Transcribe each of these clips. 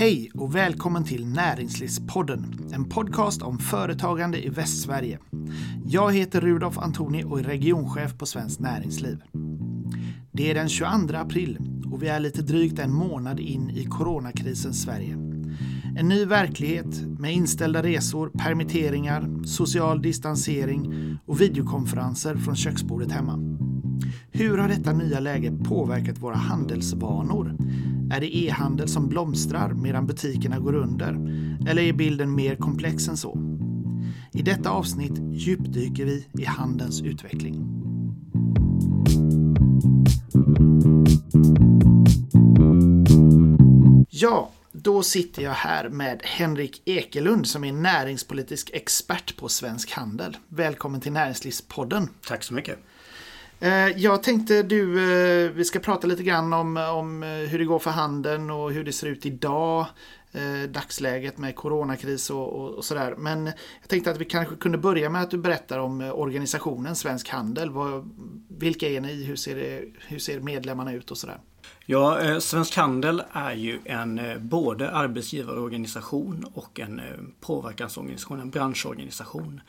Hej och välkommen till Näringslivspodden, en podcast om företagande i Västsverige. Jag heter Rudolf Antoni och är regionchef på Svenskt Näringsliv. Det är den 22 april och vi är lite drygt en månad in i coronakrisens Sverige. En ny verklighet med inställda resor, permitteringar, social distansering och videokonferenser från köksbordet hemma. Hur har detta nya läge påverkat våra handelsvanor? Är det e-handel som blomstrar medan butikerna går under? Eller är bilden mer komplex än så? I detta avsnitt djupdyker vi i handelns utveckling. Ja, då sitter jag här med Henrik Ekelund som är näringspolitisk expert på Svensk Handel. Välkommen till Näringslivspodden. Tack så mycket. Eh, jag tänkte du, eh, vi ska prata lite grann om, om eh, hur det går för handeln och hur det ser ut idag. Dagsläget med coronakris och, och, och sådär. Men jag tänkte att vi kanske kunde börja med att du berättar om organisationen Svensk Handel. Vad, vilka är ni? Hur ser, det, hur ser medlemmarna ut och sådär? Ja, Svensk Handel är ju en både arbetsgivarorganisation och en påverkansorganisation, en branschorganisation.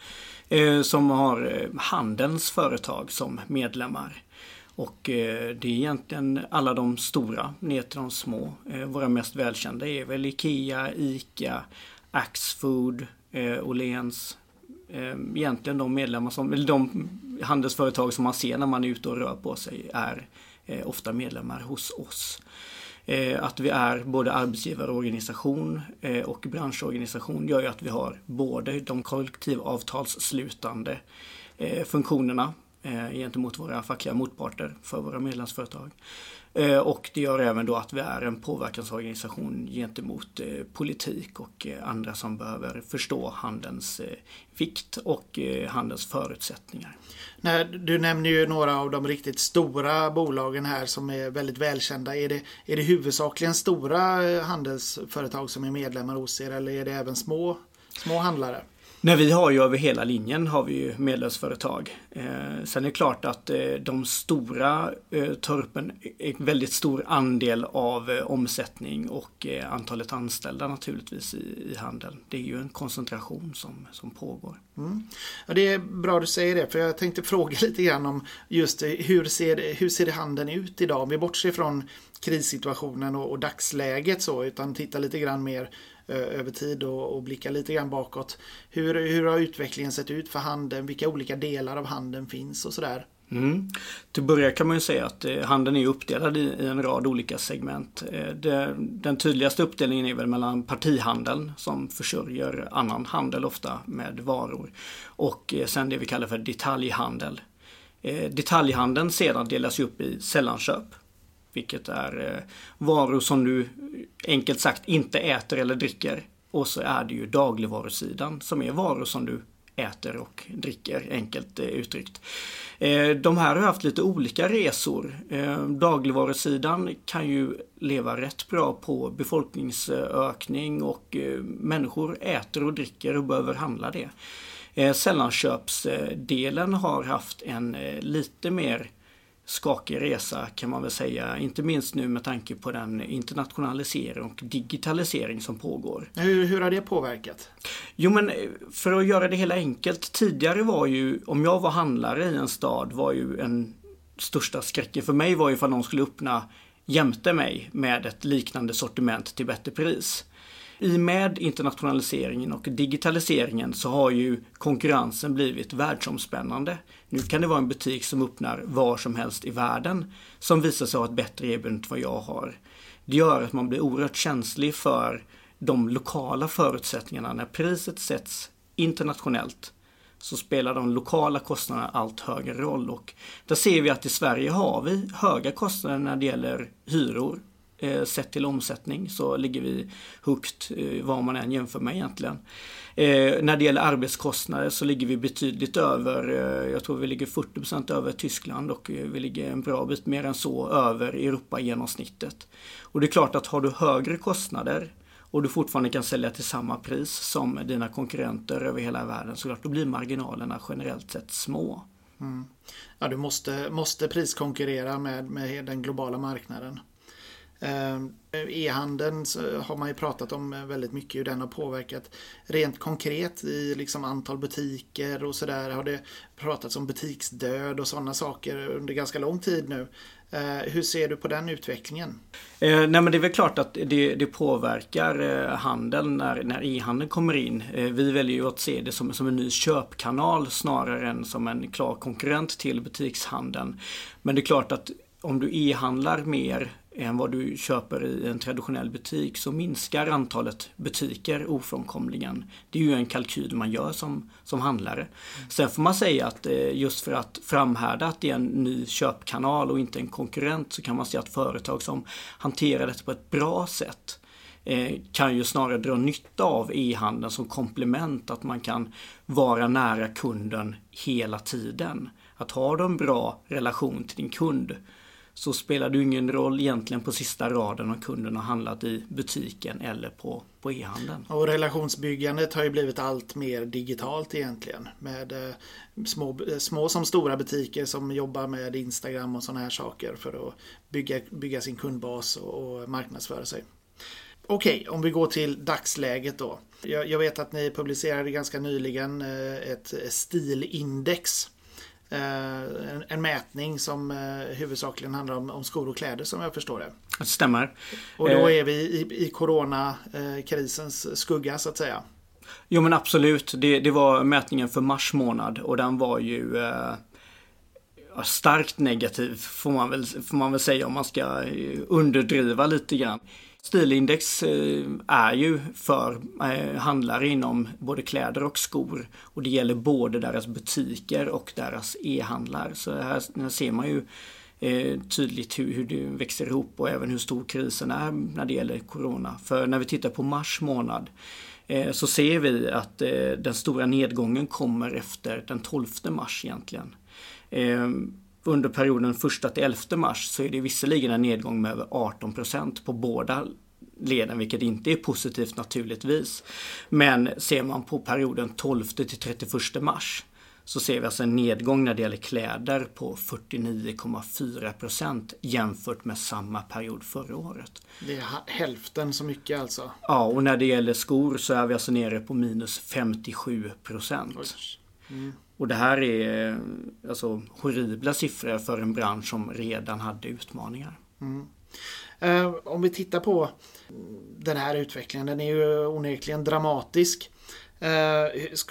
Eh, som har eh, handelns företag som medlemmar. Och eh, det är egentligen alla de stora ner till de små. Våra mest välkända är väl IKEA, ICA, Axfood, Åhléns. Egentligen de medlemmar som, eller de handelsföretag som man ser när man är ute och rör på sig är ofta medlemmar hos oss. Eh, att vi är både arbetsgivarorganisation eh, och branschorganisation gör ju att vi har både de kollektivavtalsslutande eh, funktionerna gentemot våra fackliga motparter för våra medlemsföretag. Eh, och det gör även då att vi är en påverkansorganisation gentemot eh, politik och eh, andra som behöver förstå handelns vikt och handelns förutsättningar. du nämner ju några av de riktigt stora bolagen här som är väldigt välkända. Är det, är det huvudsakligen stora handelsföretag som är medlemmar hos er eller är det även små, små handlare? Nej, vi har ju över hela linjen har vi ju medlemsföretag. Eh, sen är det klart att eh, de stora eh, tar upp en, en väldigt stor andel av eh, omsättning och eh, antalet anställda naturligtvis i, i handeln. Det är ju en koncentration som, som pågår. Mm. Ja, det är bra du säger det, för jag tänkte fråga lite grann om just eh, hur ser, hur ser handeln ut idag? Om vi bortser från krissituationen och, och dagsläget så, utan tittar lite grann mer Eh, över tid och, och blicka lite grann bakåt. Hur, hur har utvecklingen sett ut för handeln? Vilka olika delar av handeln finns och sådär? Mm. Till början kan man ju säga att eh, handeln är uppdelad i, en rad olika segment. Eh, den tydligaste uppdelningen är väl mellan partihandeln som försörjer annan handel ofta med varor och sen det vi kallar för detaljhandel. Detaljhandeln sedan delas upp i sällanköp vilket är eh, varor som du enkelt sagt inte äter eller dricker. Och så är det ju dagligvarusidan som är varor som du äter och dricker enkelt eh, uttryckt. Eh, de här har haft lite olika resor. Dagligvarusidan kan ju leva rätt bra på befolkningsökning och människor äter och dricker och behöver handla det. Sällanköpsdelen har haft en lite mer skakig resa kan man väl säga. Inte minst nu med tanke på den internationalisering och digitalisering som pågår. Hur, hur har det påverkat? Jo men eh, för att göra det hela enkelt. Tidigare var ju, om jag var handlare i en stad, var ju en största skräcken för mig var ju ifall någon skulle öppna jämte mig med ett liknande sortiment till bättre pris. I med internationaliseringen och digitaliseringen så har ju konkurrensen blivit världsomspännande. Nu kan det vara en butik som öppnar var som helst i världen som visar sig ha ett bättre erbjudande än vad jag har. Det gör att man blir oerhört känslig för de lokala förutsättningarna när priset sätts internationellt så spelar de lokala kostnaderna allt högre roll och där ser vi att i Sverige har vi höga kostnader när det gäller hyror, eh, sett till omsättning så ligger vi högt eh, vad man än jämför med egentligen. Eh, när det gäller arbetskostnader så ligger vi betydligt över, eh, jag tror vi ligger 40% över Tyskland och eh, vi ligger en bra bit mer än så över Europa-genomsnittet. Och det är klart att har du högre kostnader och du fortfarande kan sälja till samma pris som dina konkurrenter över hela världen så klart då blir marginalerna generellt sett små. Mm. Ja, du måste, måste priskonkurrera med, med den globala marknaden. Ehm, e-handeln har man ju pratat om eh, väldigt mycket hur den har påverkat rent konkret i liksom antal butiker och sådär har det pratats om butiksdöd och sådana saker under ganska lång tid nu. Ehm, hur ser du på den utvecklingen? Eh, nej men det är väl klart att det, det påverkar eh, handeln när, när e-handeln kommer in. Eh, vi väljer ju att se det som, som en ny köpkanal snarare än som en klar konkurrent till butikshandeln. Men det är klart att om du e-handlar mer än vad du köper i en traditionell butik så minskar antalet butiker ofrånkomligen. Det är ju en kalkyl man gör som, som handlare. Sen får man säga att eh, just för att framhärda att det är en ny köpkanal och inte en konkurrent så kan man säga att företag som hanterar detta på ett bra sätt eh, kan ju snarare dra nytta av e-handeln som komplement. Att man kan vara nära kunden hela tiden. Att ha en bra relation till din kund så spelar det ingen roll egentligen på sista raden om kunden har handlat i butiken eller på, på e-handeln. Och relationsbyggandet har ju blivit allt mer digitalt egentligen. Med eh, små, eh, små som stora butiker som jobbar med Instagram och sådana här saker för att bygga, bygga sin kundbas och, och marknadsföra sig. Okej, okay, om vi går till dagsläget då. Jag, jag, vet att ni publicerade ganska nyligen eh, ett eh, stilindex en, en, mätning som eh, huvudsakligen handlar om, om, skor och kläder som jag förstår det. Det stämmer. Och då eh, är vi i, i coronakrisens skugga så att säga. Jo men absolut. Det, det var mätningen för mars månad och den var ju eh, starkt negativ får man, väl, får man väl säga om man ska underdriva lite grann. Stilindex eh, är ju för eh, handlare inom både kläder och skor. Och det gäller både deras butiker och deras e-handlar. Så här, här ser man ju eh, tydligt hur, hur det växer ihop och även hur stor krisen är när det gäller Corona. För när vi tittar på mars månad så ser vi att den stora nedgången kommer efter den 12 mars egentligen under perioden 1 till 11 mars så är det visserligen en nedgång med över 18% på båda leden, vilket inte är positivt naturligtvis. Men ser man på perioden 12 till 31 mars så ser vi alltså en nedgång när det gäller kläder på 49,4% jämfört med samma period förra året. Det är hälften så mycket alltså? Ja, och när det gäller skor så är vi alltså nere på minus 57 Mm. Och det här är eh, alltså horribla siffror för en bransch som redan hade utmaningar. Mm. Eh, om vi tittar på den här utvecklingen, den är ju onekligen dramatisk. Eh,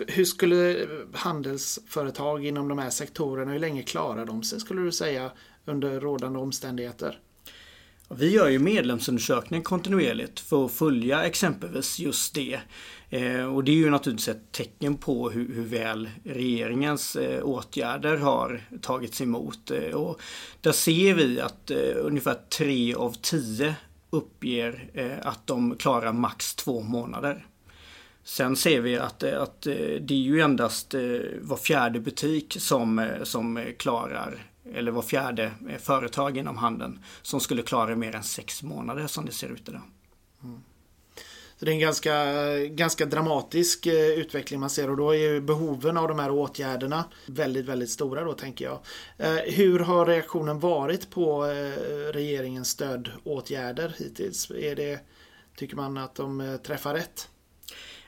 hur skulle handelsföretag inom de här sektorerna, hur länge klarar de sig skulle du säga under rådande omständigheter? Vi gör ju medlemsundersökningar kontinuerligt för att följa exempelvis just det. Eh, och det är ju naturligtvis ett tecken på hur, hur väl regeringens eh, åtgärder har tagits emot. Eh, och där ser vi att eh, ungefär tre av tio uppger eh, att de klarar max två månader. Sen ser vi att, eh, att det är ju endast var fjärde butik som, som klarar eller var fjärde företag inom handeln som skulle klara mer än sex månader som det ser ut idag. Mm. Så det är en ganska, ganska dramatisk eh, utveckling man ser och då är behoven av de här åtgärderna väldigt, väldigt stora då tänker jag. Eh, hur har reaktionen varit på eh, regeringens stödåtgärder hittills? Är det, tycker man att de träffar rätt?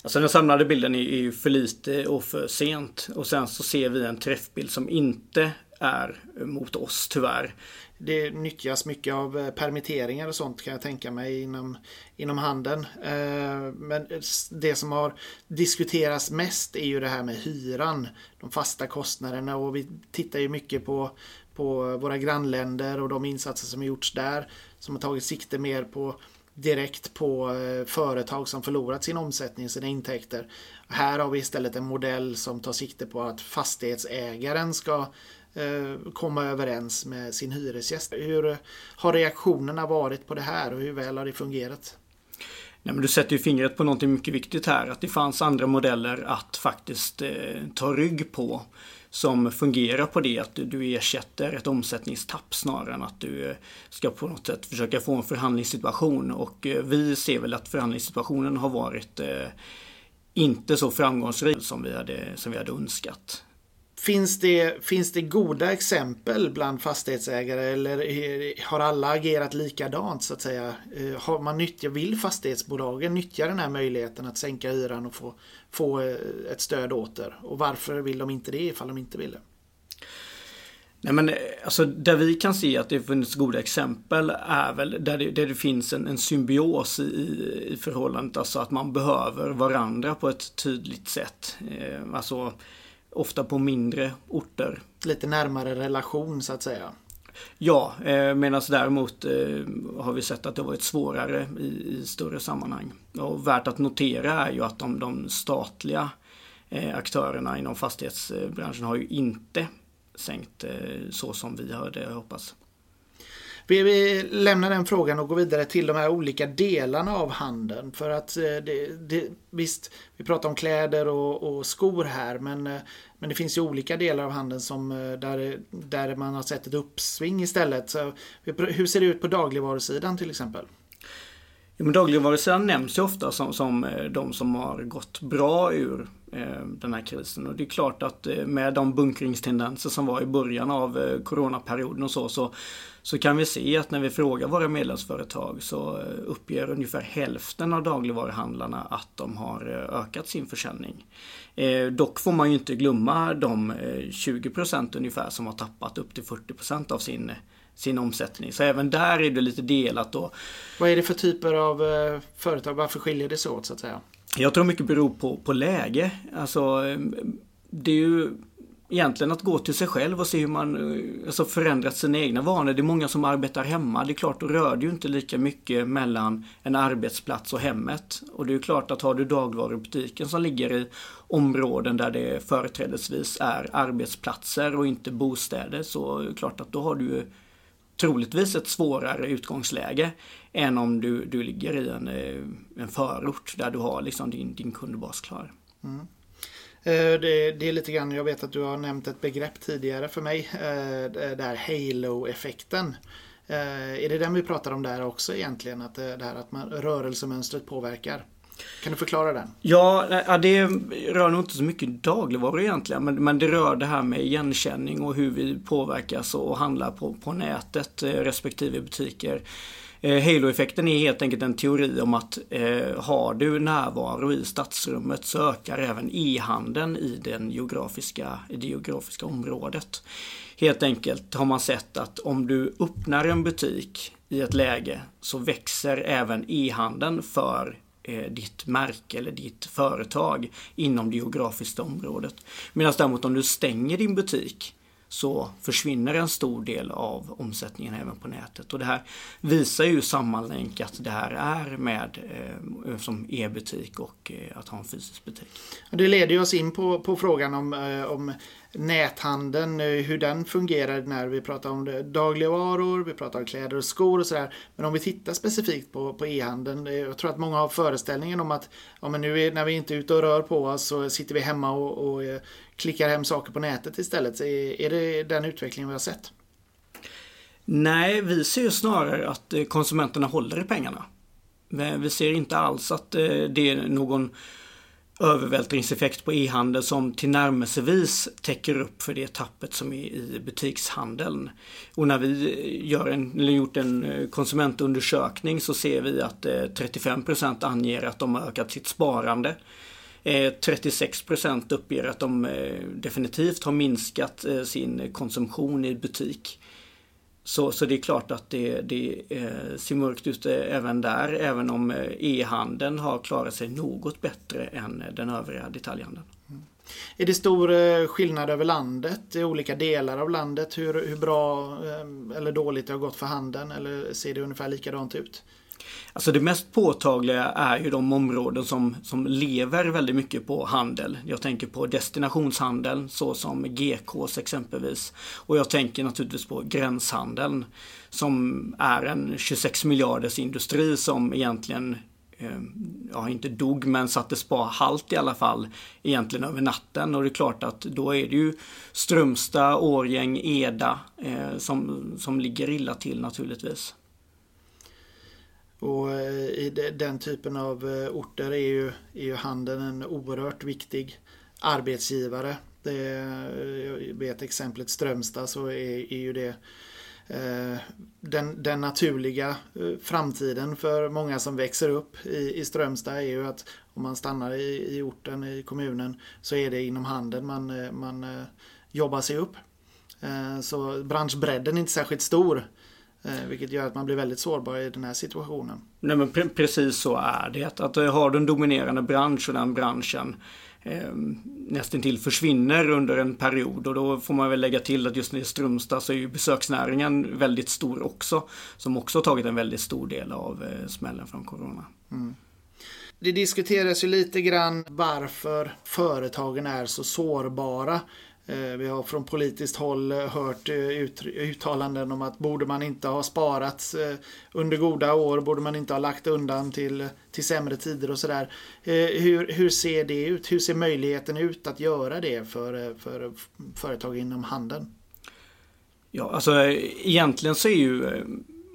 Alltså den samlade bilden är ju för lite och för sent och sen så ser vi en träffbild som inte är mot oss tyvärr. Det nyttjas mycket av eh, permitteringar och sånt kan jag tänka mig inom, inom handeln. Eh, men det som har diskuterats mest är ju det här med hyran. De fasta kostnaderna och vi tittar ju mycket på, på våra grannländer och de insatser som har gjorts där. Som har tagit sikte mer på direkt på eh, företag som förlorat sin omsättning, sina intäkter. Här har vi istället en modell som tar sikte på att fastighetsägaren ska Eh, komma överens med sin hyresgäst. Hur har reaktionerna varit på det här och hur väl har det fungerat? Nej, men du sätter ju fingret på någonting mycket viktigt här. Att det fanns andra modeller att faktiskt eh, ta rygg på. Som fungerar på det att du ersätter ett omsättningstapp snarare än att du eh, ska på något sätt försöka få en förhandlingssituation. Och eh, vi ser väl att förhandlingssituationen har varit eh, inte så framgångsrik som vi hade, som vi hade önskat. Finns det, finns det goda exempel bland fastighetsägare eller har alla agerat likadant så att säga? Eh, har man nyttja, vill fastighetsbolagen nyttja den här möjligheten att sänka hyran och få, få eh, ett stöd åter? Och varför vill de inte det ifall de inte vill det? Nej men eh, alltså där vi kan se att det funnits goda exempel är väl där det, där det finns en, en symbios i, i förhållandet. Alltså att man behöver varandra på ett tydligt sätt. Eh, alltså ofta på mindre orter. Lite närmare relation så att säga. Ja, eh, medan däremot eh, har vi sett att det varit svårare i, i, större sammanhang. Och värt att notera är ju att de, de statliga eh, aktörerna inom fastighetsbranschen har ju inte sänkt eh, så som vi hade hoppats. Vi, vi lämnar den frågan och går vidare till de här olika delarna av handeln. För att eh, det, det, visst, vi pratar om kläder och, och, skor här men, eh, men det finns ju olika delar av handeln som, eh, där, där man har sett ett uppsving istället. Så, hur ser det ut på dagligvarusidan till exempel? Ja, men dagligvarusidan nämns ju ofta som, som eh, de som har gått bra ur eh, den här krisen. Och det är klart att eh, med de bunkringstendenser som var i början av coronaperioden och så, så, så kan vi se att när vi frågar våra medlemsföretag så uppger ungefär hälften av dagligvaruhandlarna att de har ökat sin försäljning. dock får man ju inte glömma de 20 procent ungefär som har tappat upp till 40 procent av sin sin omsättning. Så även där är det lite delat då. Vad är det för typer av företag? Varför skiljer det sig åt så att säga? Jag tror mycket beror på, på läge. Alltså, det är ju egentligen att gå till sig själv och se hur man alltså förändrat sina egna vanor. Det är många som arbetar hemma. Det är klart, då rör det ju inte lika mycket mellan en arbetsplats och hemmet. Och det är klart att har du dagligvarubutiken som ligger i områden där det företrädesvis är arbetsplatser och inte bostäder så är det klart att då har du troligtvis ett svårare utgångsläge än om du, du ligger i en, eh, en förort där du har liksom din, din kundbas klar. Mm. Eh, det, det, är lite grann, jag vet att du har nämnt ett begrepp tidigare för mig, eh, det här halo-effekten. Är det den vi pratar om där också egentligen? Att det här att man, rörelsemönstret påverkar? Kan du förklara den? Ja, det rör nog inte så mycket dagligvaror egentligen. Men, men det rör det här med igenkänning och hur vi påverkas och handlar på, på nätet eh, respektive butiker. Eh, halo-effekten är helt enkelt en teori om att eh, har du närvaro i stadsrummet så ökar även e-handeln i, den geografiska, i det geografiska området. Helt enkelt har man sett att om du öppnar en butik i ett läge så växer även e-handeln för Eh, ditt märke eller ditt företag inom det geografiska området. Medan däremot om du stänger din butik så försvinner en stor del av omsättningen även på nätet. Och det här visar ju sammanlänk att det här är med eh, som e-butik och eh, att ha en fysisk butik. Det leder oss in på, på frågan om, eh, om näthandeln, eh, hur den fungerar när vi pratar om dagligvaror, vi pratar om kläder och skor och sådär. Men om vi tittar specifikt på, på e-handeln, eh, jag tror att många har föreställningen om att ja, men nu är, när vi inte är ute och rör på oss så sitter vi hemma och, och eh, klickar hem saker på nätet istället. Är, är det den utvecklingen vi har sett? Nej, vi ser ju snarare att eh, konsumenterna håller i pengarna. Eh, vi ser inte alls att eh, det är någon övervältringseffekt på e-handel som tillnärmelsevis täcker upp för det tappet som är i butikshandeln. Och när vi gör en, eller gjort en konsumentundersökning så ser vi att 35 anger att de har ökat sitt sparande. Eh, 36 procent uppger att de eh, definitivt har minskat eh, sin konsumtion i butik. Så, så det är klart att det, det ser mörkt ut även där, även om e-handeln har klarat sig något bättre än den övriga detaljhandeln. Mm. Är det stor skillnad över landet, i olika delar av landet, hur, hur bra eller dåligt det har gått för handeln? Eller ser det ungefär likadant ut? Alltså det mest påtagliga är ju de områden som, som lever väldigt mycket på handel. Jag tänker på destinationshandeln såsom GKs exempelvis. Och jag tänker naturligtvis på gränshandeln som är en 26 miljarders industri som egentligen eh, ja, inte dog men satte spa halt i alla fall egentligen över natten. Och det är klart att då är det ju Strömstad, Årgäng, Eda eh, som, som ligger illa till naturligtvis. Och eh, i den typen av eh, orter är ju, är ju handeln en oerhört viktig arbetsgivare. Det, jag vet exemplet Strömstad så är, är ju det eh, den, den, naturliga eh, framtiden för många som växer upp i, i Strömstad är ju att om man stannar i, i orten, i kommunen, så är det inom handeln man, man jobbar sig upp. Eh, så branschbredden är inte särskilt stor. Vilket gör att man blir väldigt sårbar i den här situationen. Nej men pre precis så är det. Att har du en dominerande bransch och den branschen eh, nästintill försvinner under en period och då får man väl lägga till att just i Strömstad så är ju besöksnäringen väldigt stor också. Som också tagit en väldigt stor del av eh, smällen från Corona. Mm. Det diskuteras ju lite grann varför företagen är så sårbara. Eh, vi har från politiskt håll eh, hört eh, uttalanden om att borde man inte ha sparat under goda år, borde man inte ha lagt undan till, till sämre tider och sådär. Hur, hur ser det ut? Hur ser möjligheten ut att göra det för, för företag inom handeln? Ja, alltså egentligen så är ju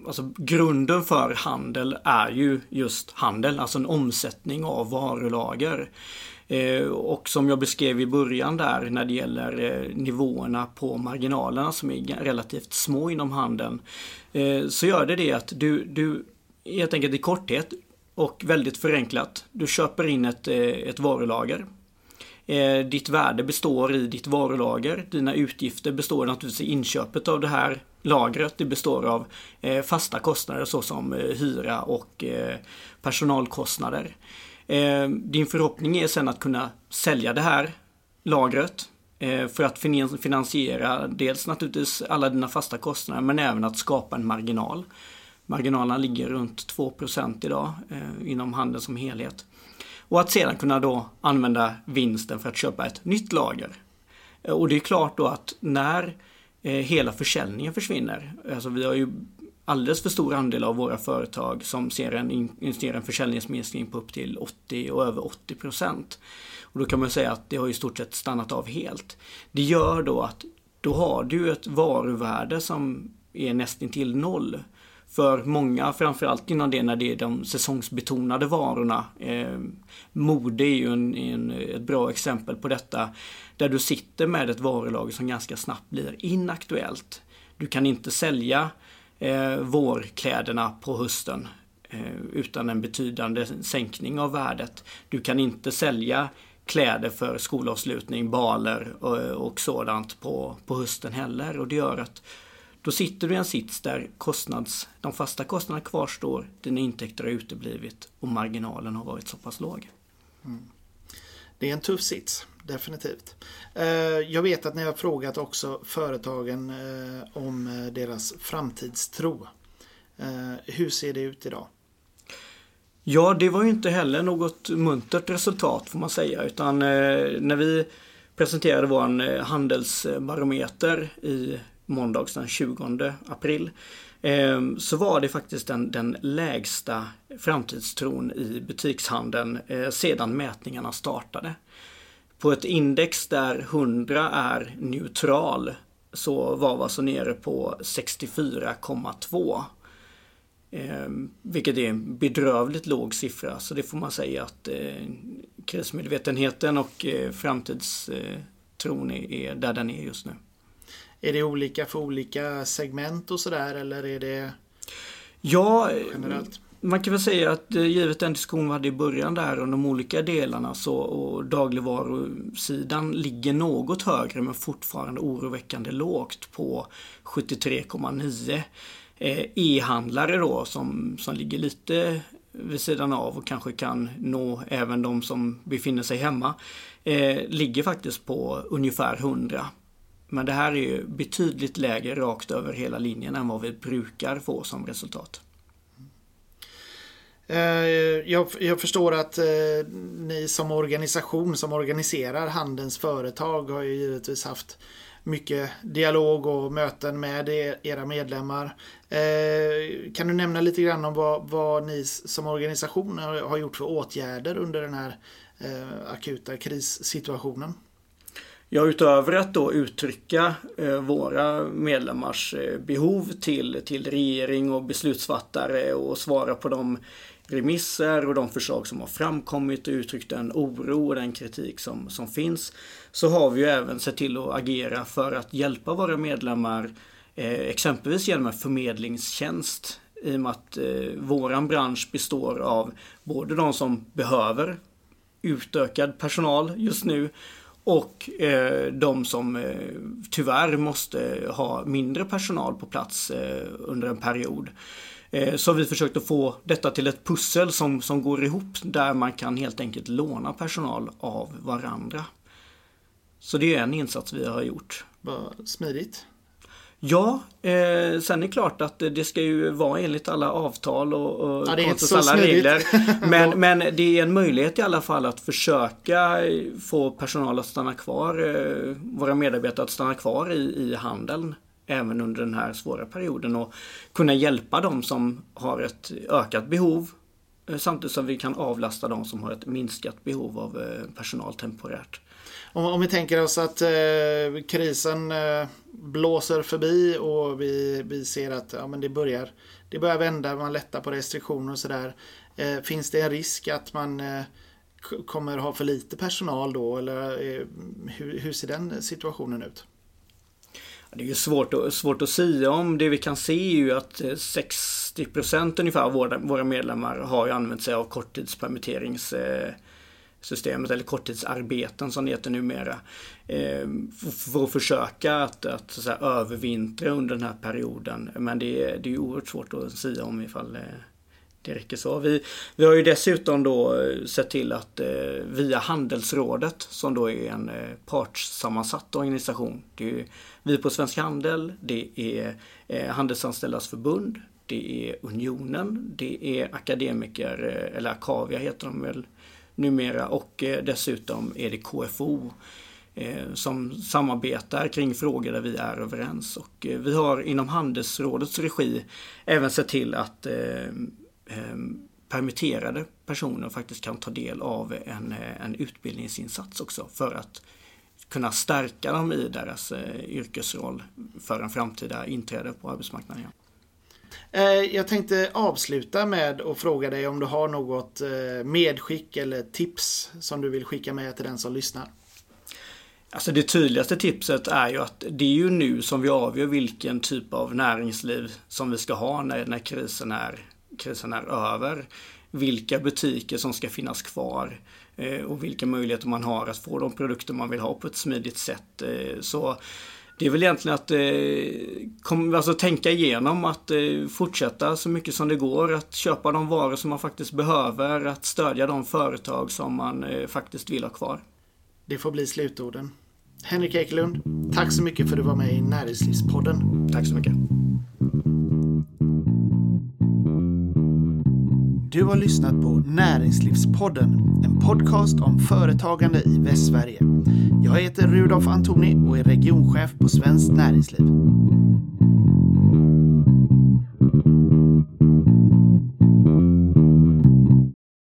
alltså grunden för handel är ju just handel, alltså en omsättning av varulager. Eh, och som jag beskrev i början där när det gäller eh, nivåerna på marginalerna som är relativt små inom handeln. Eh, så gör det det att du, du helt enkelt i korthet och väldigt förenklat, du köper in ett, ett varulager. Ditt värde består i ditt varulager. Dina utgifter består naturligtvis i inköpet av det här lagret. Det består av fasta kostnader såsom hyra och personalkostnader. Eh, din förhoppning är sen att kunna sälja det här lagret eh, för att finansiera dels naturligtvis alla dina fasta kostnader men även att skapa en marginal. Marginalerna ligger runt 2% idag eh, inom handeln som helhet. Och att sedan kunna då använda vinsten för att köpa ett nytt lager. Eh, och det är klart då att när eh, hela försäljningen försvinner, alltså vi har ju alldeles för stor andel av våra företag som ser en, ser en försäljningsminskning på upp till 80 och över 80 procent. Och då kan man säga att det har i stort sett stannat av helt. Det gör då att då har du ett varuvärde som är nästintill noll. För många, framförallt inom det när det är de säsongsbetonade varorna. Eh, mode är ju en, en, ett bra exempel på detta. Där du sitter med ett varulager som ganska snabbt blir inaktuellt. Du kan inte sälja eh, vårkläderna på hösten eh, utan en betydande sänkning av värdet. Du kan inte sälja kläder för skolavslutning, baler och, och sådant på, på hösten heller och det gör att då sitter du i en sits där kostnads, de fasta kostnaderna kvarstår, dina intäkter har uteblivit och marginalen har varit så pass låg. Mm. Det är en tuff sits definitivt. Eh, jag vet att ni har frågat också företagen eh, om eh, deras framtidstro. Hur ser det ut idag? Ja, det var ju inte heller något muntert resultat får man säga utan när vi presenterade vår handelsbarometer i måndags den 20 april så var det faktiskt den, den lägsta framtidstron i butikshandeln sedan mätningarna startade. På ett index där 100 är neutral så var vi alltså nere på 64,2. Eh, vilket är en bedrövligt låg siffra så det får man säga att eh, krismedvetenheten och eh, framtidstron är, är där den är just nu. Är det olika för olika segment och sådär eller är det Ja, generellt? Man kan väl säga att eh, givet den diskussion vi hade i början där om de olika delarna så och dagligvarusidan ligger något högre men fortfarande oroväckande lågt på 73,9. Eh, e-handlare då som, som ligger lite vid sidan av och kanske kan nå även de som befinner sig hemma. Eh, ligger faktiskt på ungefär 100. Men det här är ju betydligt lägre rakt över hela linjen än vad vi brukar få som resultat. Eh, jag, jag, förstår att eh, ni som organisation som organiserar handelns företag har ju givetvis haft mycket dialog och möten med era medlemmar. Eh, kan du nämna lite grann om vad, vad ni som organisation har gjort för åtgärder under den här eh, akuta krissituationen? Ja, utöver att då uttrycka eh, våra medlemmars behov till, till regering och beslutsfattare och svara på de remisser och de förslag som har framkommit och uttryckt den oro och den kritik som, som finns så har vi ju även sett till att agera för att hjälpa våra medlemmar eh, exempelvis genom en förmedlingstjänst i och med att eh, våran bransch består av både de som behöver utökad personal just nu och eh, de som eh, tyvärr måste ha mindre personal på plats eh, under en period. Eh, så vi försökt att få detta till ett pussel som, som går ihop där man kan helt enkelt låna personal av varandra. Så det är en insats vi har gjort. Vad smidigt. Ja, eh, sen är det klart att det ska ju vara enligt alla avtal och, och Ja, så alla smidigt. regler. Men, men det är en möjlighet i alla fall att försöka få personal att stanna kvar, eh, våra medarbetare att stanna kvar i, i handeln även under den här svåra perioden och kunna hjälpa dem som har ett ökat behov eh, samtidigt som vi kan avlasta dem som har ett minskat behov av eh, personal temporärt. Om, om vi tänker oss att eh, krisen eh, blåser förbi och vi, vi ser att ja, men det, börjar, det börjar vända, man lättar på restriktioner och sådär. Eh, finns det en risk att man eh, kommer ha för lite personal då? Eller eh, hur, hur ser den situationen ut? Det är ju svårt att, svårt att säga om. Det vi kan se är ju att eh, 60% ungefär av våra, våra medlemmar har ju använt sig av korttidspermitteringssystemet eller korttidsarbeten som det heter numera. Eh, för, att försöka att, att, så att säga, övervintra under den här perioden. Men det, är- det är ju oerhört svårt att säga om ifall eh, det räcker så. Vi, vi har ju dessutom då eh, sett till att eh, via Handelsrådet som då är en eh, partssammansatt organisation. Det är ju vi på Svensk Handel, det är eh, Handelsanställdas förbund, det är Unionen, det är akademiker, eh, eller Akavia heter de väl numera och eh, dessutom är det KFO eh, som samarbetar kring frågor där vi är överens. Och eh, vi har inom Handelsrådets regi även sett till att eh, permitterade personer faktiskt kan ta del av en, eh, en utbildningsinsats också för att kunna stärka dem i deras eh, yrkesroll för en framtida inträde på arbetsmarknaden. igen. Eh, Jag tänkte avsluta med att fråga dig om du har något medskick eller tips som du vill skicka med till den som lyssnar. Alltså det tydligaste tipset är ju att det är ju nu som vi avgör vilken typ av näringsliv som vi ska ha när, när krisen, är, krisen är över. Vilka butiker som ska finnas kvar eh, och vilka möjligheter man har att få de produkter man vill ha på ett smidigt sätt. Eh, så det är väl egentligen att eh, kom, alltså tänka igenom att fortsätta så mycket som det går att köpa de varor som man faktiskt behöver, att stödja de företag som man faktiskt vill ha kvar. Det får bli slutorden. Henrik Ekelund, tack så mycket för att du var med i Näringslivspodden. Tack så mycket. Du har lyssnat på Näringslivspodden, en podcast om företagande i Västsverige. Jag heter Rudolf Antoni och är regionchef på Svenskt Näringsliv.